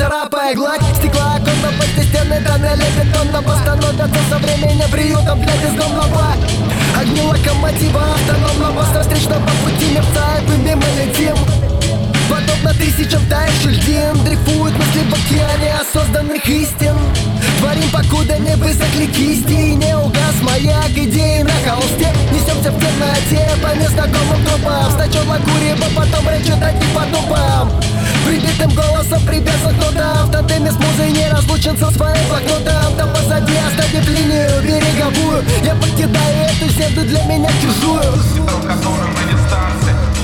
царапая гладь Стекла окон на почте стены, тоннели бетонно Постановятся со временем приютом для бездомного Огни локомотива автономного Со встречного пути мерцает, и мимо летим. Подобно тысячам тающих льдин Дрейфуют мысли в океане осознанных истин. Творим, покуда не высохли кисти И не угас маяк идеи на снопом Сначала курим, а потом речь тратить по дубам. Прибитым голосом прибился кто-то В тандеме с музой не разлучен со своим блокнотом. Там позади оставит линию береговую. Я покидаю эту землю для меня чужую. Сектор, которым на дистанции.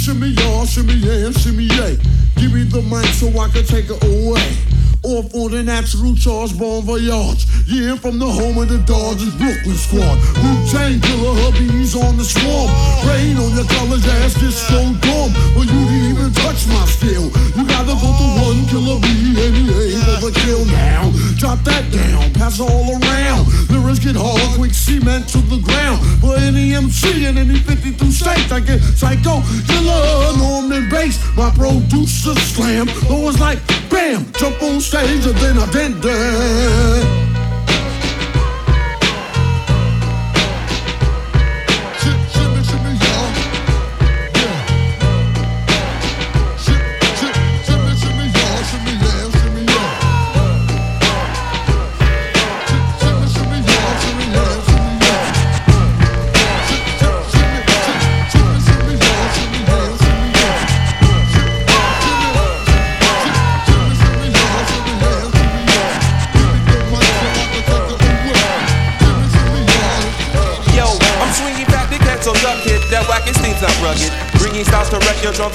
shimmy y'all, shimmy yeah, and shimmy yeah. Give me the mic so I can take it away. Off on the natural charge, bon voyage. Yeah, from the home of the Dodgers, Brooklyn squad. Wu-Tang killer hubbies on the swarm. Rain on your college ass, disco dumb. But you didn't even touch my skill. You gotta go to one killer B and he ain't overkill now. Drop that down, pass all around. Lyrics get hard, quick cement to the ground. For any MC in any 52 states, I get psycho killer, Norman Bates. My producer slam. It's like bam, jump on stage and then I dent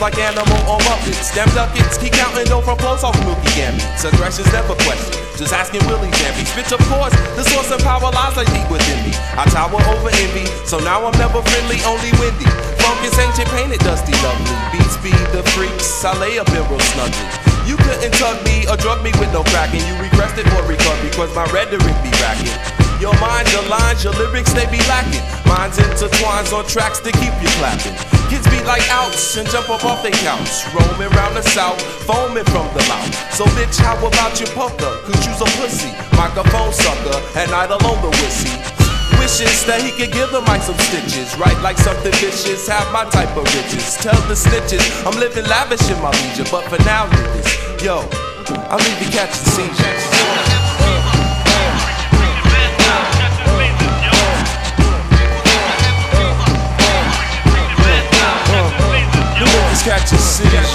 like animal or muppets. Them duckets keep counting though from close off Mookie Gambits. Aggression's never questioned. Just asking Willie Jamby. Bitch, of course, the source of power lies like deep within me. I tower over envy, so now I'm never friendly, only windy. Funk is ancient, painted dusty, lovely. Beats be the freaks. I lay up in real snugly. You couldn't tug me or drug me with no cracking. You requested for recovery, cause my rhetoric be racking. Your mind, your lines, your lyrics, they be lacking. Minds intertwines on tracks to keep you clapping. Kids be like outs and jump up off their couch. Roaming round the south, foaming from the mouth. So bitch, how about you poker? Cause you's a pussy, microphone sucker, and I alone the wussy. Wishes that he could give the mic some stitches. Write like something vicious, have my type of riches. Tell the snitches, I'm living lavish in my leisure. But for now, niggas, yo, leave you catching seizures. You niggas catching seizures.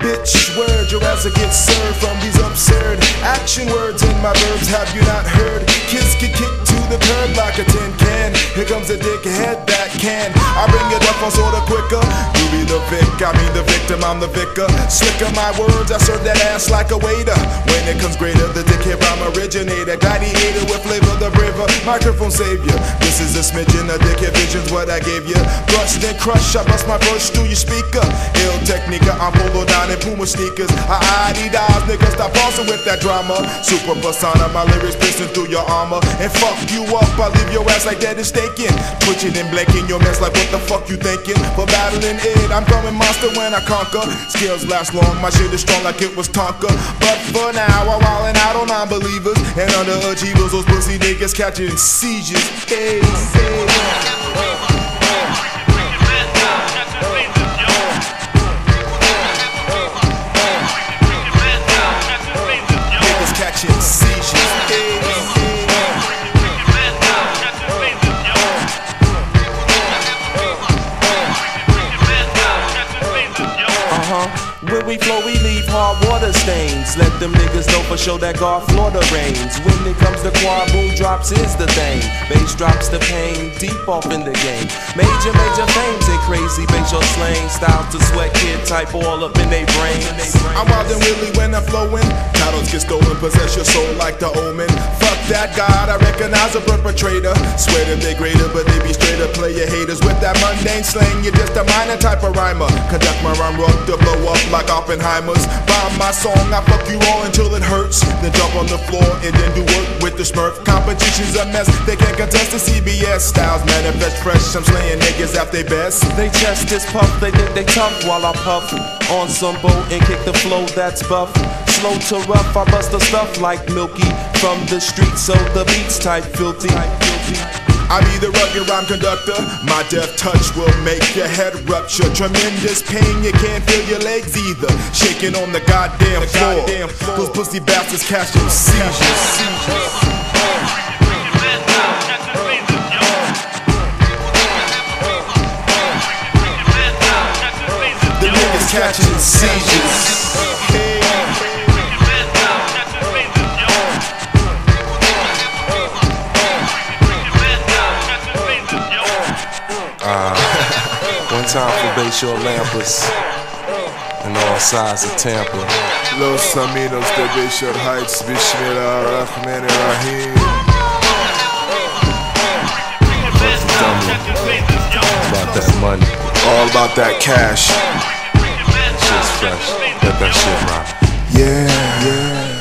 Bitch, word, your ass get served from these absurd action words in my verbs. Have you not heard? Kids get kicked to the curb like a tin can. Here comes a dickhead that can. I bring it up on sorta quicker. The vic, I mean the victim, I'm the vicar. Slicker my words, I serve that ass like a waiter. When it comes greater, the dickhead rhyme originator. Gladiator with flavor, the braver. Microphone savior. This is a smidgen of dickhead visions, what I gave you. Brush then crush, I bust my brush through your speaker. Ill technica, I'm polo down in Puma sneakers. I Adidas, nigga, stop pausing with that drama. Super persona, my lyrics piercing through your armor. And fuck you up, I leave your ass like dead and stinking. Twitching and blanking your mess like what the fuck you thinking? For battling it, I'm coming monster when I conquer. Skills last long, my shit is strong like it was Tonka. But for now, I'm wildin' out on non-believers. And underachievers, those pussy niggas catching seizures. Hey, hey. We flow, we leave hard water stains. Let them niggas know for sure that God Florida reigns. When it comes to quad, boom drops is the thing. Bass drops the pain, deep off in the game. Major, major fames and crazy facial slang. Styles to sweat kid type all up in they brains. I'm wild and willy when I'm flowing. Titles get stolen, possess your soul like the omen. That god, I recognize a perpetrator. Swear that they greater, but they be straight up player haters. With that mundane slang, you're just a minor type of rhymer. Conduct my rhyme rock to blow up like Oppenheimer's. Bomb my song, I fuck you all until it hurts. Then jump on the floor and then do work with the smurf. Competition's a mess, they can't contest the CBS. Styles manifest fresh, I'm slaying niggas at their best. They chest is puff, they think they tough while I puff on some boat and kick the flow that's buff. Slow to rough, I bust the stuff like Milky from the street, so the beats type filthy. I be the rugged rhyme conductor. My death touch will make your head rupture. Tremendous pain, you can't feel your legs either. Shaking on the goddamn floor. Those pussy bastards catching seizures. catching seizures. Uh, one time for Bayshore Lampus and all sides of Tampa. Los Aminos de Bayshore Heights, Bismillah Rahman Rahim. About that money, all about that cash shit's fresh. Let that shit rock. Yeah, yeah.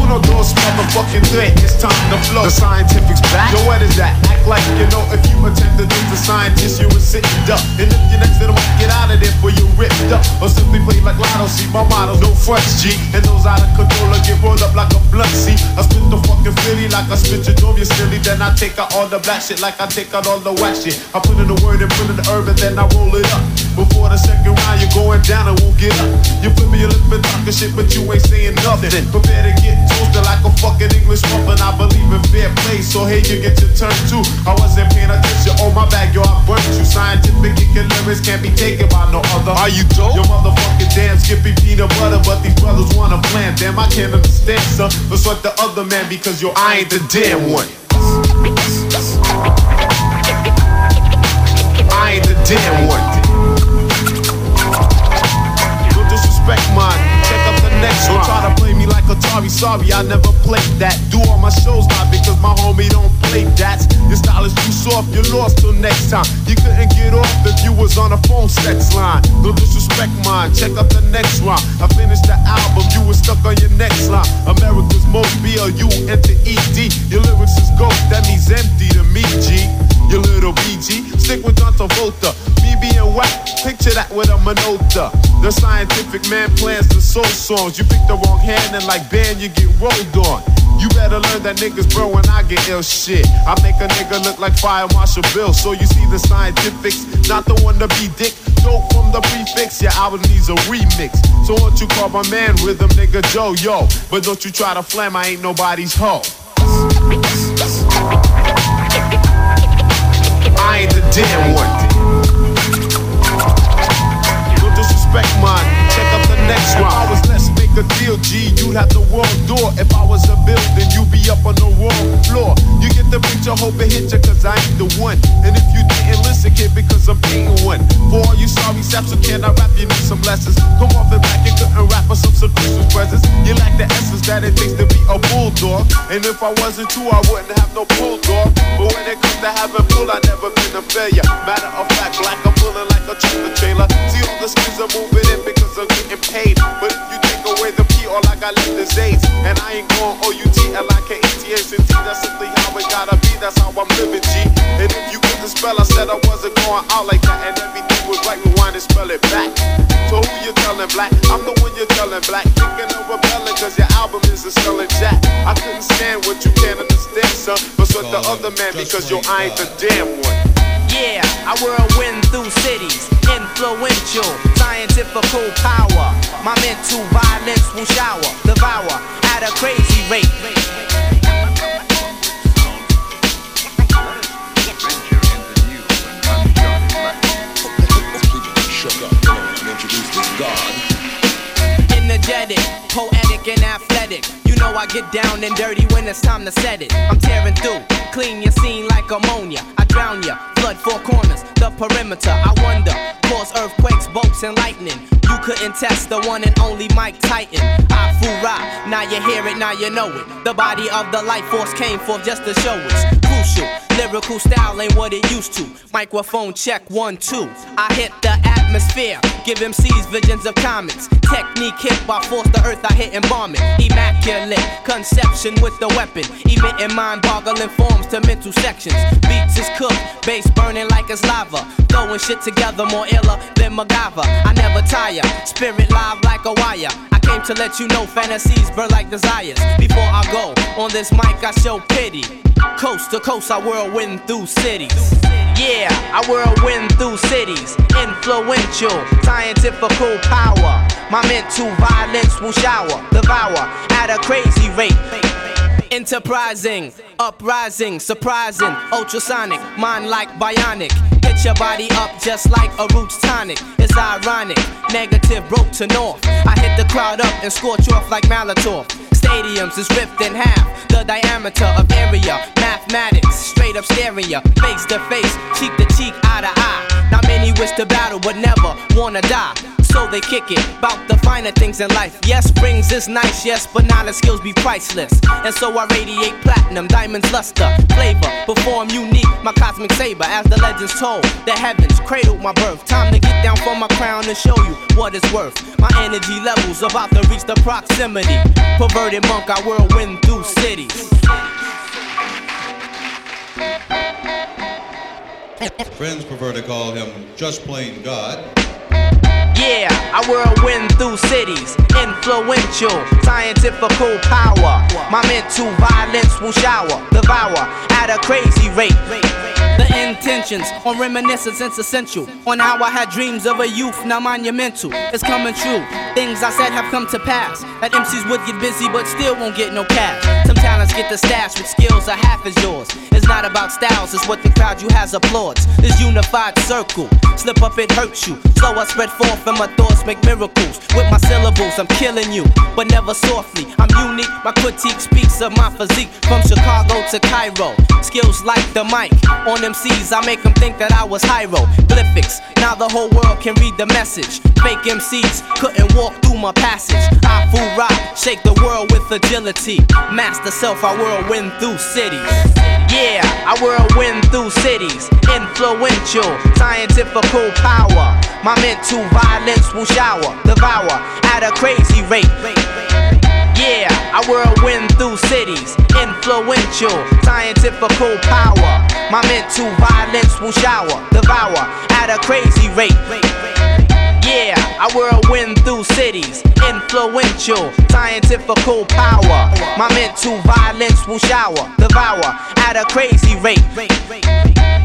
Uno, dos, motherfucking three. It's time to flow. The scientific's back. Yo, what is that? Act like you know if you attempt to think the scientist, you were sitting duck. And if you're next to them, get out of there for you ripped up. Or simply play like Lotto. See my motto, no fronts, G. And those out of control get rolled up like a blunt, see. I spit the fucking Philly like I spit your dove, you silly. Then I take out all the black shit like I take out all the whack shit. I put in the word and put in the herb and then I roll it up. Before the second round, you're going down and won't get up. You flip me your lip and talking shit, but you ain't saying nothing. Prepare to get toasted like a fucking English muffin. I believe in fair play, so here you get your turn too. I wasn't paying attention, oh my back, yo, I burnt you. Scientific kicking lyrics can't be taken by no other. Are you dope? Your motherfucking damn, skippy peanut butter, but these brothers wanna plan. Damn, I can't understand, son. Let's let the other man because yo, I ain't the damn one. I ain't the damn one. No disrespect, man. Check out the next one. Try to play me like Atari. Sorry, I never played that. Do all my shows now because my homie don't play that. Your style is too soft, you're lost till next time. You couldn't get off if you was on a phone sex line. No disrespect, man. Check out the next one. I finished the album, you was stuck on your next line. America's most B-L-U E-D. Your lyrics is ghost, that means empty to me, G. Your little BG, stick with John Travolta. Me being whack, picture that with a Minolta. The scientific man plans the soul songs. You pick the wrong hand and like band, you get rolled on. You better learn that niggas bro when I get ill shit. I make a nigga look like Fire Marshal Bill. So you see the scientifics, not the one to be dick. Dope from the prefix, your album needs a remix. So what you call my man rhythm, nigga Joe, yo. But don't you try to flam, I ain't nobody's hoe. I ain't the damn one. No disrespect, man. Check out the next one. I was let's make a G, you'd have the world door. If I was a building, you'd be up on the wrong floor. You get the picture, hope it hit you, cause I ain't the one. And if you didn't listen, kid, because I'm being one. For all you sorry saps who cannot rap, you need some lessons. Come off it back, you couldn't rap up some Christmas presents. You lack the essence that it takes to be a bulldog. And if I wasn't true, I wouldn't have no bulldog. But when it comes to having pull, I never been a failure. Matter of fact, like I'm pulling like a tractor trailer. See all the skins are moving in because I'm getting paid. But if you take away the P, all I got left is AIDS. And I ain't going O-U-T-L-I-K-E-T-S-N-T. That's simply how it gotta be, that's how I'm living, G. And if you couldn't spell, I said I wasn't going out like that. And everything was right, rewind and spell it back. So who you telling black? I'm the one you're telling black. Thinking of rebelling cause your album is a selling jack. I couldn't stand what you can't understand, son. But so the other man because yo, I ain't the damn one. Yeah, I whirlwind through cities, influential, scientifical power. My mental violence will shower, devour at a crazy rate. Energetic, poetic, and athletic. Know I get down and dirty when it's time to set it. I'm tearing through, clean your scene like ammonia. I drown ya, flood four corners, the perimeter. I wonder, cause earthquakes, bolts, and lightning. You couldn't test the one and only Mike Titan. I fool now you hear it, now you know it. The body of the life force came forth just to show it's crucial. Lyrical style ain't what it used to. Microphone check one, two. I hit the atmosphere, give MCs visions of comets. Technique hit by force, the earth I hit it. Immaculate conception with the weapon, emitting mind boggling forms to mental sections. Beats is cooked, bass burning like it's lava. Throwing shit together more iller than MacGyver. I never tire, spirit live like a wire. Came to let you know fantasies burn like desires. Before I go on this mic, I show pity. Coast to coast, I whirlwind through cities. Yeah, I whirlwind through cities. Influential, scientifical power. My mental violence will shower, devour at a crazy rate. Enterprising, uprising, surprising, ultrasonic, mind like bionic. Your body up just like a roots tonic. It's ironic, negative broke to north. I hit the crowd up and scorch off like Molotov. Stadiums is ripped in half. The diameter of area, mathematics, straight up stereo, face to face, cheek to cheek, eye to eye. Not many wish to battle, but never wanna die so they kick it. About the finer things in life. Yes, rings is nice, yes, but knowledge skills be priceless. And so I radiate platinum, diamonds, luster, flavor, perform unique, my cosmic saber. As the legends told, the heavens cradled my birth. Time to get down for my crown and show you what it's worth. My energy levels about to reach the proximity. Perverted monk, I whirlwind through cities. Friends prefer to call him just plain God. Yeah, I whirlwind through cities, influential, scientifical power. My mental violence will shower, devour at a crazy rate. The intentions on reminiscence is essential. On how I had dreams of a youth, now monumental. It's coming true. Things I said have come to pass. That MCs would get busy, but still won't get no cash. Some talents get the stash with skills are half as yours. It's not about styles, it's what the crowd you has applauds. This unified circle, slip up, it hurts you. So I spread forth and my thoughts make miracles. With my syllables, I'm killing you, but never softly. I'm unique, my critique speaks of my physique. From Chicago to Cairo, skills like the mic. On MCs, I make them think that I was hieroglyphics. Now the whole world can read the message. Fake MCs couldn't walk through my passage. I fool rock, shake the world with agility. Master self, I whirlwind through cities. Yeah, I whirlwind through cities. Influential, scientifical power. My mental violence will shower, devour at a crazy rate. Yeah, I whirlwind through cities. Influential, scientifical power. My mental violence will shower, devour at a crazy rate. Yeah, I whirlwind through cities. Influential, scientifical power. My mental violence will shower, devour at a crazy rate.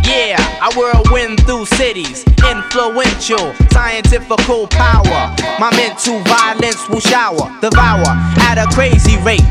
Yeah, I whirlwind through cities. Influential, scientifical power. My mental violence will shower, devour at a crazy rate.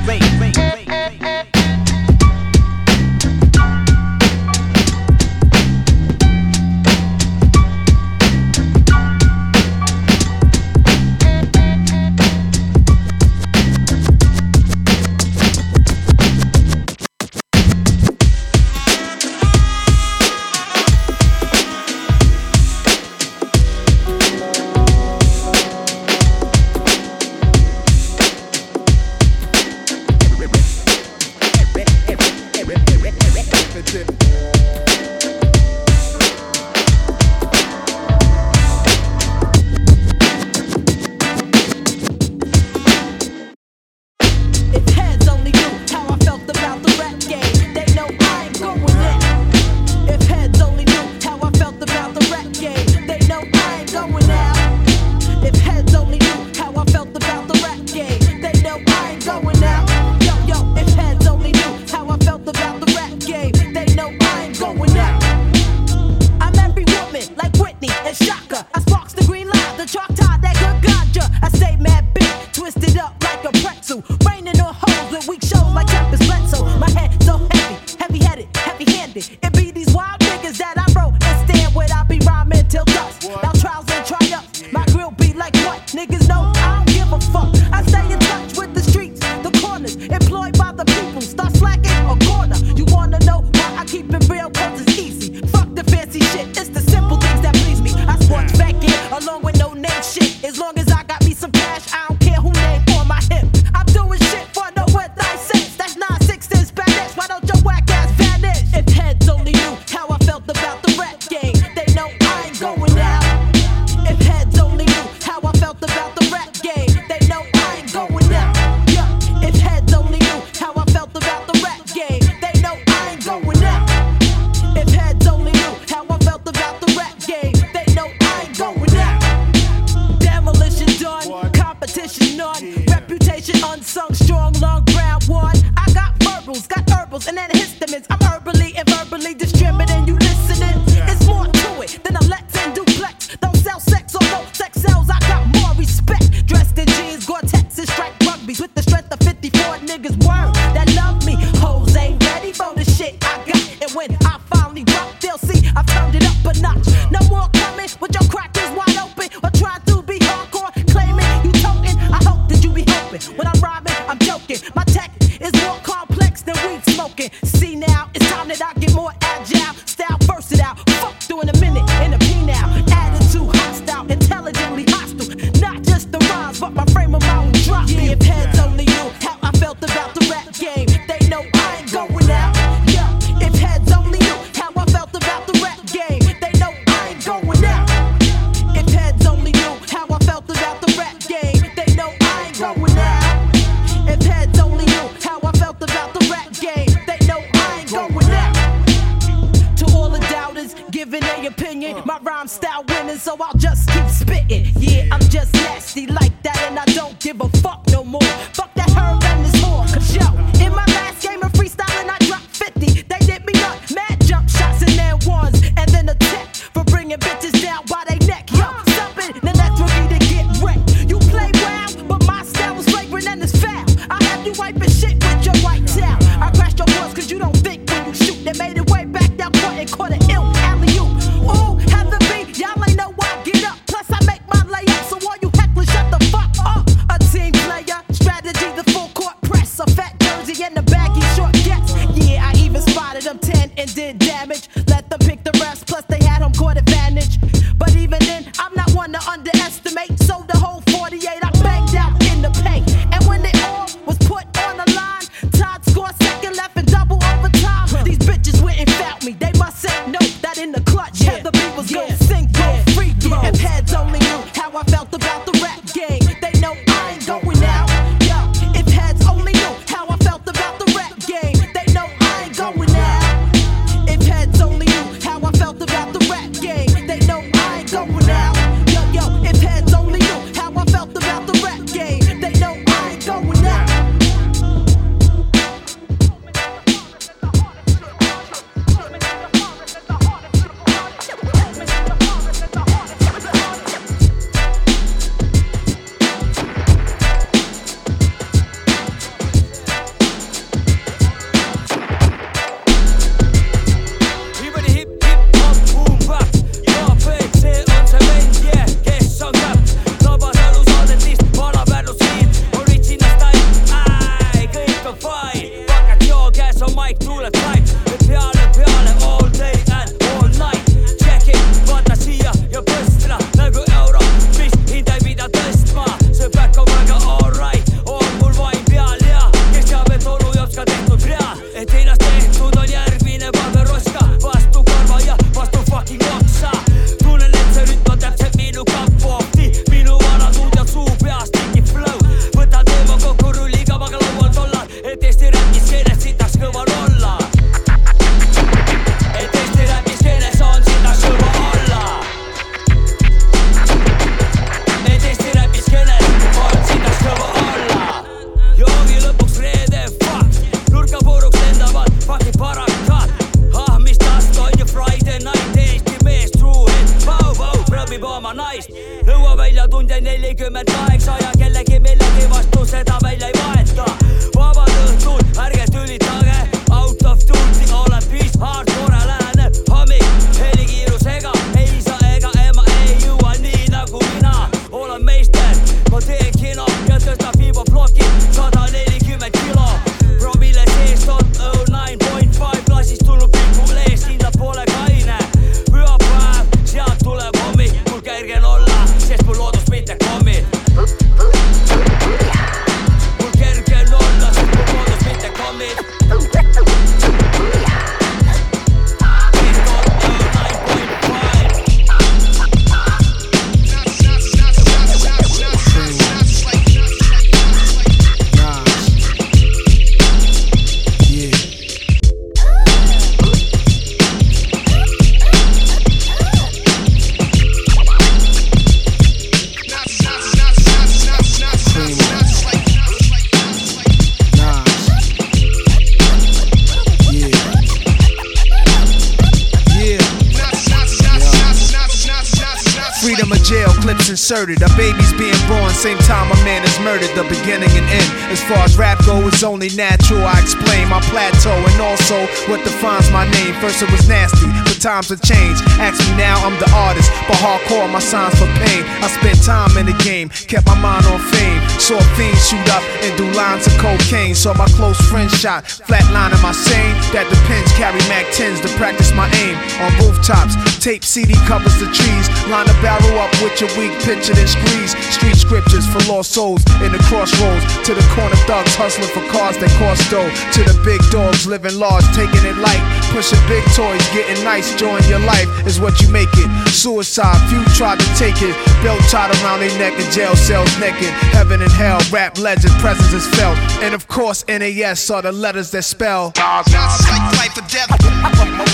inserted. A baby's being born, same time a man is murdered. The beginning and end. As far as rap go, it's only natural. I explain my plateau and also what defines my name. First it was nasty, times have changed. Ask me now, I'm the artist, but hardcore, my signs for pain. I spent time in the game, kept my mind on fame. Saw fiends shoot up and do lines of cocaine. Saw my close friend shot, flatline my sane. That depends, carry Mac 10s to practice my aim. On rooftops, tape CD covers the trees. Line a barrel up with your weak picture, then squeeze. Street scriptures for lost souls in the crossroads. To the corner thugs hustling for cars that cost dough. To the big dogs living large, taking it light. Pushing big toys, getting nice. Join your life is what you make it. Suicide, few tried to take it. Belt tied around their neck and jail cells naked. Heaven and hell, rap legend, presence is felt. And of course, NAS are the letters that spell. Nas, Nas like life or death. My, my, my,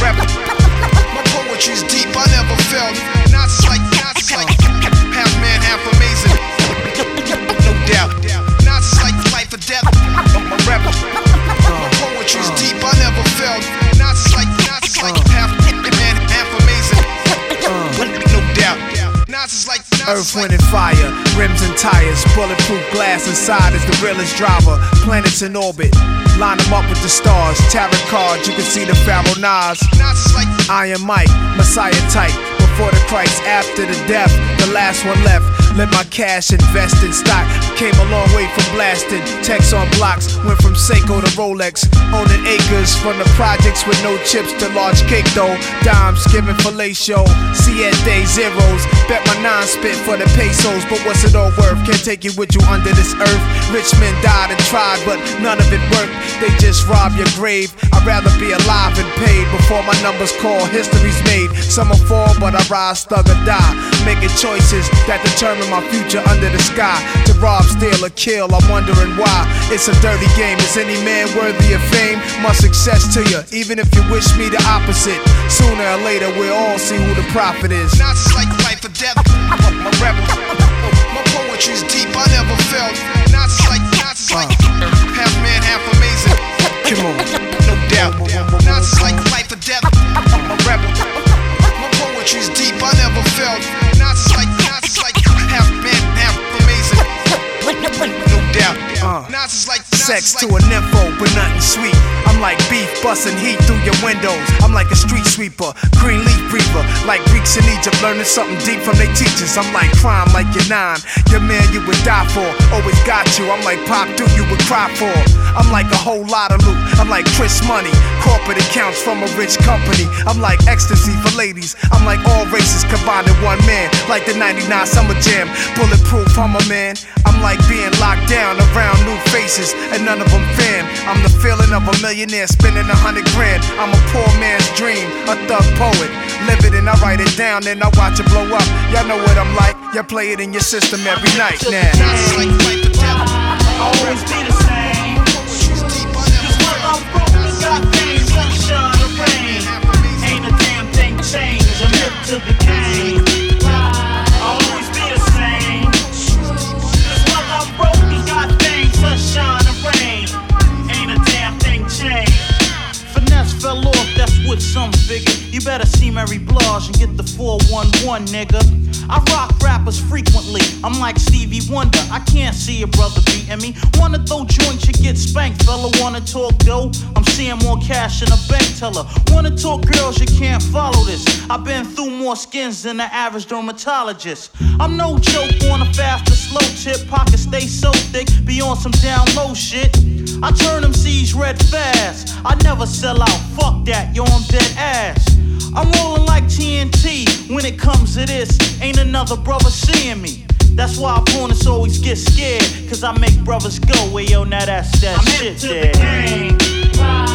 my poetry's deep, I never felt. Nas is like, Nas is like. Earth, wind, and fire, rims and tires, bulletproof glass inside is the realest driver. Planets in orbit, line them up with the stars. Tarot cards, you can see the Pharaoh Nas. Iron Mike, Messiah type. Before the Christ, after the death, the last one left. Let my cash invest in stock. Came a long way from blasting. Text on blocks, went from Seiko to Rolex. Owning acres from the projects with no chips to large cake dough. Dimes giving fellatio. Siete zeros. Bet my nine spit for the pesos. But what's it all worth? Can't take you with you under this earth. Rich men died and tried, but none of it worked. They just rob your grave. I'd rather be alive and paid before my numbers call. History's made. Some will fall, but I rise, thug or die. Making choices that determine my future under the sky. To rob, steal, or kill, I'm wondering why. It's a dirty game. Is any man worthy of fame? My success to you, even if you wish me the opposite. Sooner or later, we'll all see who the prophet is. Nas is like life or death. My rebel. My poetry's deep, I never felt. Nas is like, Nas is like half man, half amazing. Come on. No doubt. Nas is like life or death. My rebel. Poetry's deep, I never felt. Nas is like, Nas is like half man, half amazing. No doubt. Uh. Nas is like Sex to a nympho, but nothing sweet. I'm like beef busting heat through your windows. I'm like a street sweeper, green leaf breather. Like Greeks in Egypt, learning something deep from their teachers. I'm like crime, like your nine. Your man you would die for, always got you. I'm like pop dude you would cry for. I'm like a whole lot of loot. I'm like Chris Money, corporate accounts from a rich company. I'm like ecstasy for ladies. I'm like all races combined in one man. Like the 99 Summer Jam, bulletproof, I'm a man. I'm like being locked down around new faces, and none of them fam. I'm the feeling of a millionaire spending a hundred grand. I'm a poor man's dream, a thug poet. Live it and I write it down, then I watch it blow up. Y'all know what I'm like. Y'all play it in your system every night now. Always be the same. Cause when I'm broke, I got things, sunshine or rain. Ain't a damn thing changed. To the game. Better see Mary Blige and get the 411, nigga. I rock rappers frequently. I'm like Stevie Wonder. I can't see a brother beating me. Wanna throw joints, you get spanked, fella. Wanna talk dough? I'm seeing more cash in a bank teller. Wanna talk girls, you can't follow this. I've been through more skins than the average dermatologist. I'm no joke on a fast or slow tip. Pockets stay so thick, be on some down low shit. I turn them C's red fast. I never sell out. Fuck that, yo, I'm dead ass. I'm rolling like TNT when it comes to this. Ain't another brother seeing me. That's why opponents always get scared. Cause I make brothers go, well, yo, now that's that I'm shit there.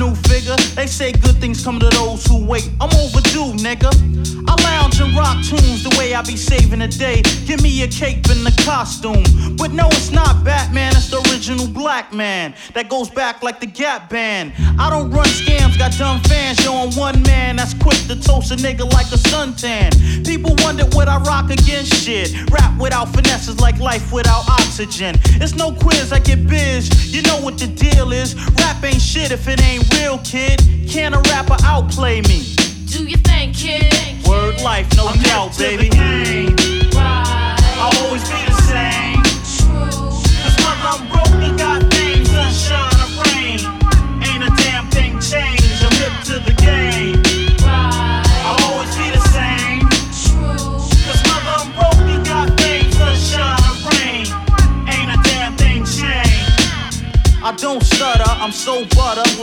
New figure. They say good things come to those who wait. I'm overdue, nigga. I lounge and rock tunes the way I be saving the day. Give me a cape and a costume. But no, it's not Batman, it's the original black man. That goes back like the Gap Band. I don't run scams, got dumb fans. Yo, I'm one man that's quick to toast a nigga like a suntan. People wonder what I rock against shit. Rap without finesse is like life without oxygen. It's no quiz, I get biz. You know what the deal is. Rap ain't shit if it ain't real, kid. Can a rapper outplay me? Do you think, kid? Word life, no I'm hip doubt, the baby. game. I'll always be the same. Cause when I'm broke,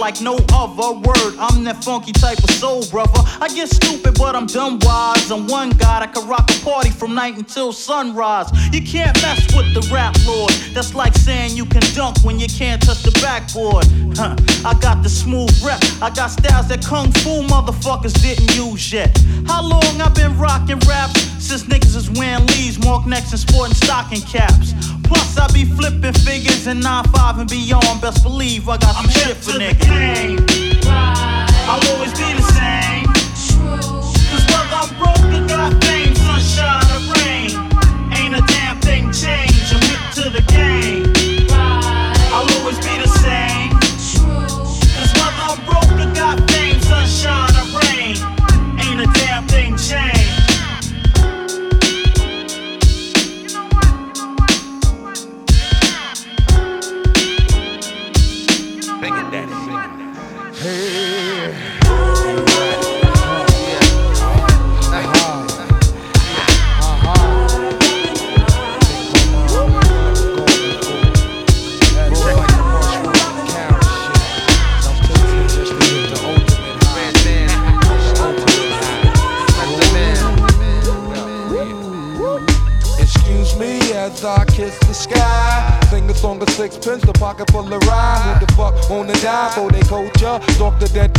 like no other word. I'm that funky type of soul brother. I get stupid, but I'm dumb wise. I'm one god, that can rock a party from night until sunrise. You can't mess with the rap lord. That's like saying you can dunk when you can't touch the backboard. Huh. I got the smooth rep. I got styles that kung fu motherfuckers didn't use yet. How long I been rocking raps? Since niggas is wearing leaves, mark necks, and sporting stocking caps. Plus, I be flipping figures and 9-5 and beyond. Best believe I got some shit for niggas. I'll always be the same. Cause whether I'm broke or got fame, sunshine or rain, ain't a damn thing changed. I'm hip to the game.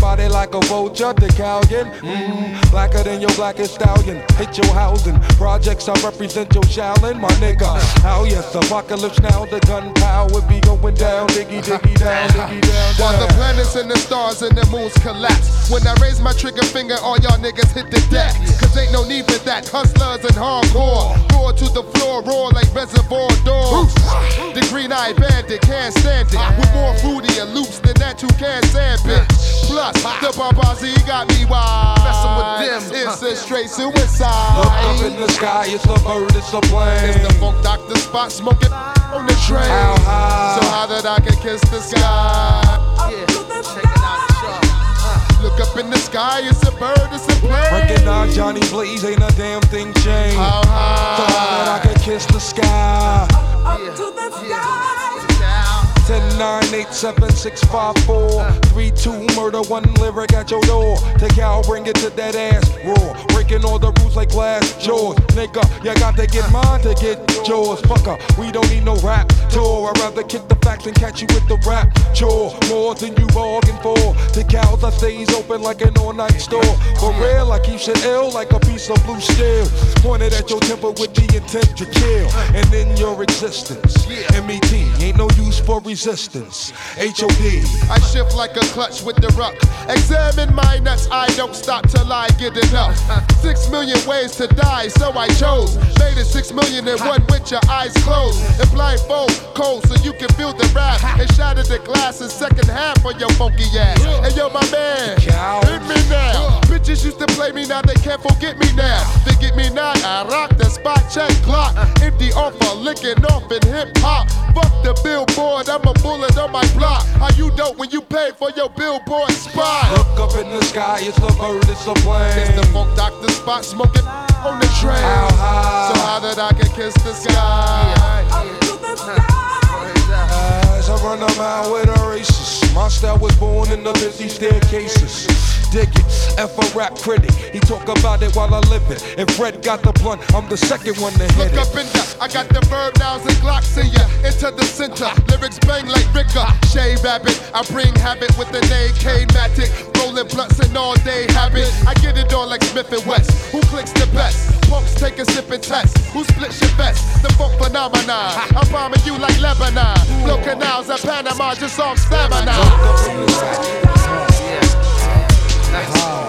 Dead body like a vulture. The Callion, mm, blacker than your blackest stallion. Hit your housing. Projects I represent your Shaolin, my nigga. How yes, apocalypse now. The gunpowder be going down. Diggy, diggy down, diggy down, While the planets and the stars and the moons collapse. When I raise my trigger finger, all y'all niggas hit the deck. Cause ain't no need for that. Hustlers and hardcore. Roar to the floor, roar like reservoir dogs. The green eyed bandit can't stand it. With more fruity and loops than that, you can't stand bitch. Plus, the Barbazi got me wild. Messing with them, It's a straight suicide. Look up in the sky, it's a bird, it's a plane. It's the funk doctor Spock smoking on the train. How high? So high that I can kiss the sky. Look up in the sky, it's a bird, it's a plane. Recognize Johnny Blaze, ain't a damn thing changed. How high? So high that I could kiss the sky? Up to the sky. 10, 9, 8, 7, 6, 5, 4, 3, 2, murder, one lyric at your door. Take out, bring it to that ass raw. Breaking all the rules like glass jaws. Nigga, you got to get mine to get yours. Fucker, we don't need no rap tour. I'd rather kick the facts and catch you with the rap chore. More than you bargained for. The cows, I stays open like an all night store. For real, I keep shit ill like a piece of blue steel. Pointed at your temple with the intent to kill. And in your existence, MET ain't no use for. HOD. I shift like a clutch with the ruck. Examine my nuts, I don't stop till I get enough. Six million ways to die, so I chose. Made it six million in one with your eyes closed. And blindfold cold so you can feel the rap. And shatter the glass in second half for your funky ass. And yo, my man, hit me now. Bitches used to play me, now they can't forget me now. They get me now, I rock the spot check clock. Empty offer, licking off in hip hop. Fuck the billboard, I'm a bullet on my block. How you dope when you pay for your billboard spot? Look up in the sky, it's a bird, it's a plane. It's the funk doctor Spock smoking on the train. How high? So high that I can kiss the sky. As I run a mile with a racist. My style was born in the busy staircases. Dig it, F a rap critic. He talk about it while I live it. If Fred got the blunt, I'm the second one to hit Look it. up in the, I got the verb nouns and glocks in ya. Into the center, lyrics bang like Ricker. Shave rabbit, I bring habit with the name K-Matic. Rolling blunts and all day habit. I get it on like Smith and West. Who clicks the best? Punks take a sip and test. Who splits your vest? The funk phenomenon. I'm bombing you like Lebanon. Flow canals at Panama just off stamina. Born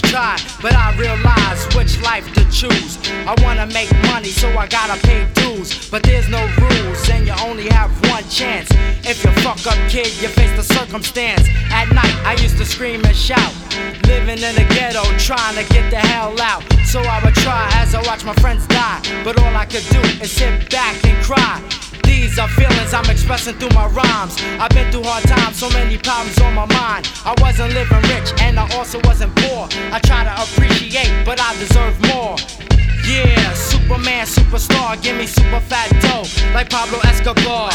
try. But I realize which life to choose. I wanna make money, so I gotta pay dues. But there's no rules, and you only have one chance. If you fuck up, kid, you face the circumstance. At night, I used to scream and shout. Living in the ghetto, trying to get the hell out. So I would try as I watch my friends die. But all I could do is sit back and cry. These are feelings I'm expressing through my rhymes. I've been through hard times, so many problems on my mind. I wasn't living rich, and I also wasn't poor. I try to appreciate, but I deserve more. Yeah, Superman, superstar, give me super fat dough, like Pablo Escobar.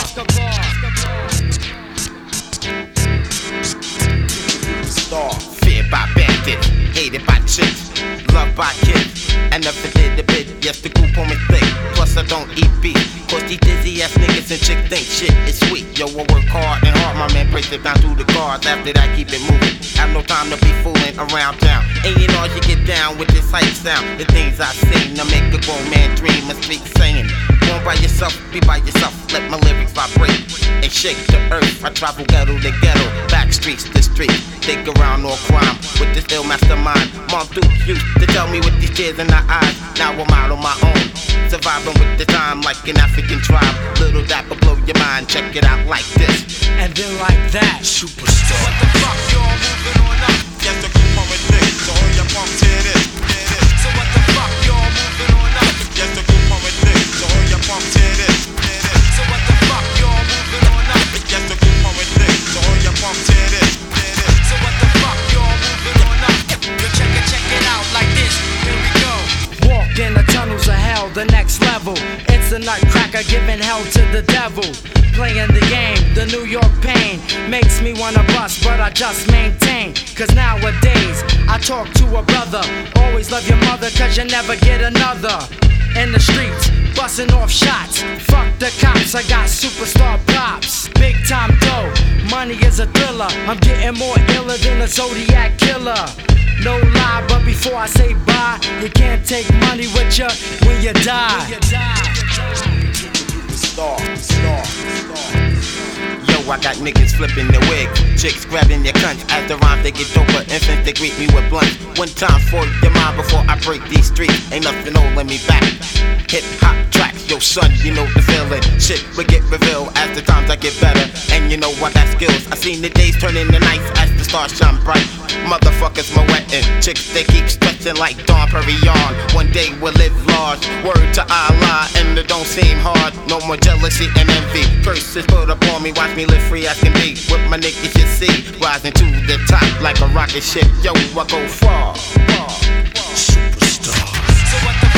Star. Feared by bandits, hated by chicks, loved by kids. And never did a bit, yes, the group on me thick. Plus, I don't eat beef. Cause these dizzy ass niggas and chicks think shit is sweet. Yo, I work hard and hard, my man breaks it down through the guards. After that, keep it moving. Have no time to be fooling around town. And you know, you get down with this hype sound. The things I seen, to make a grown man dream and speak saying. Born by yourself, be by yourself. Let my lyrics vibrate and shake the earth. I travel ghetto to ghetto, back streets to street. Dig around all crime with this ill mastermind. Mom Duke used to tell me with these tears in her eyes. Now I'm out on my own. Surviving with the time like an African tribe. Little dapper blow your mind. Check it out like this. And then like that. Superstar. What the fuck, y'all moving on up? Yes, the group on with this. So hold your pump nutcracker giving hell to the devil. Playing the game, the New York pain makes me wanna bust, but I just maintain. Cause nowadays, I talk to a brother. Always love your mother, cause you never get another. In the streets, busting off shots. Fuck the cops, I got superstar props. Big time dough, money is a thriller. I'm getting more iller than a Zodiac killer. No lie, but before I say bye, you can't take money with you when you die. you Star, star, Yo, I got niggas flipping their wig, chicks grabbing their cunts. The rhymes they get doper, infants they greet me with blunts. One time for your mind before I break these streets. Ain't nothing holding me back. Hip hop tracks, yo son, you know the feeling. Shit will get revealed as the times I get better. And you know I got skills. I seen the days turn into nights as the stars shine bright. Motherfuckers my wetting, chicks they keep stretching like Dom Perignon. One day we'll live large. Word to Allah, and it don't seem hard. No more jealousy and envy. Curses put upon me, watch me live free as can be. With my niggas you see, rising to the top like a rocket ship. Yo, I go far. far. Superstar. So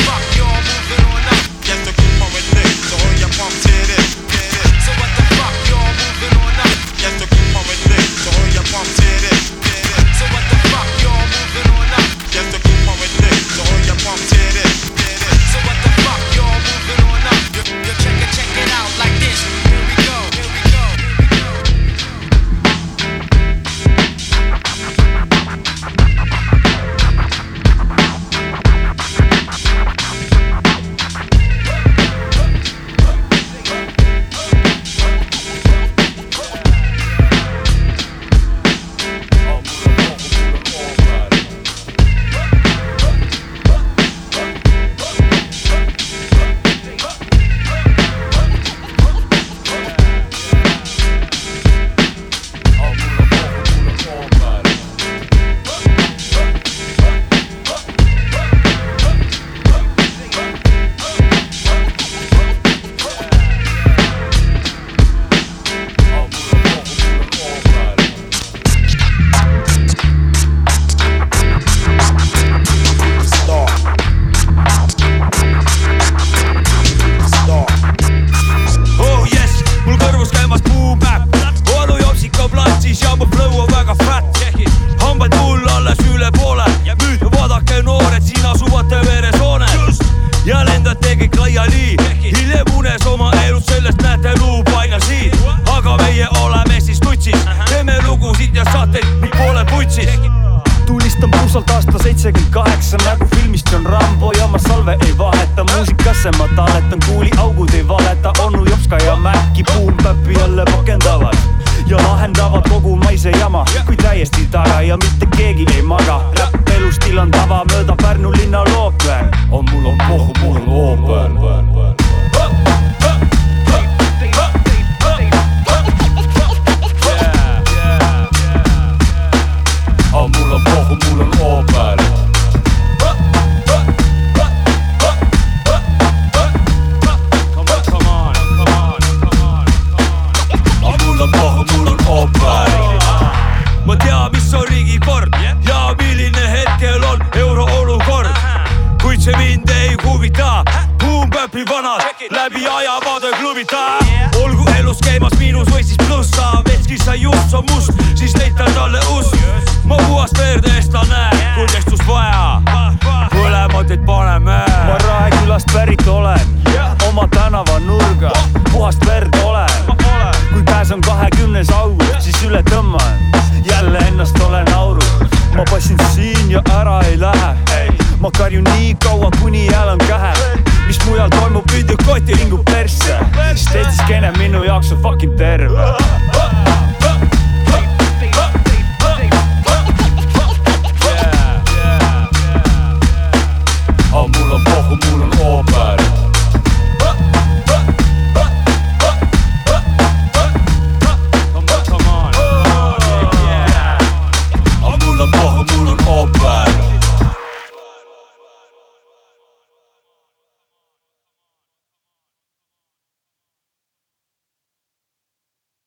ajamaade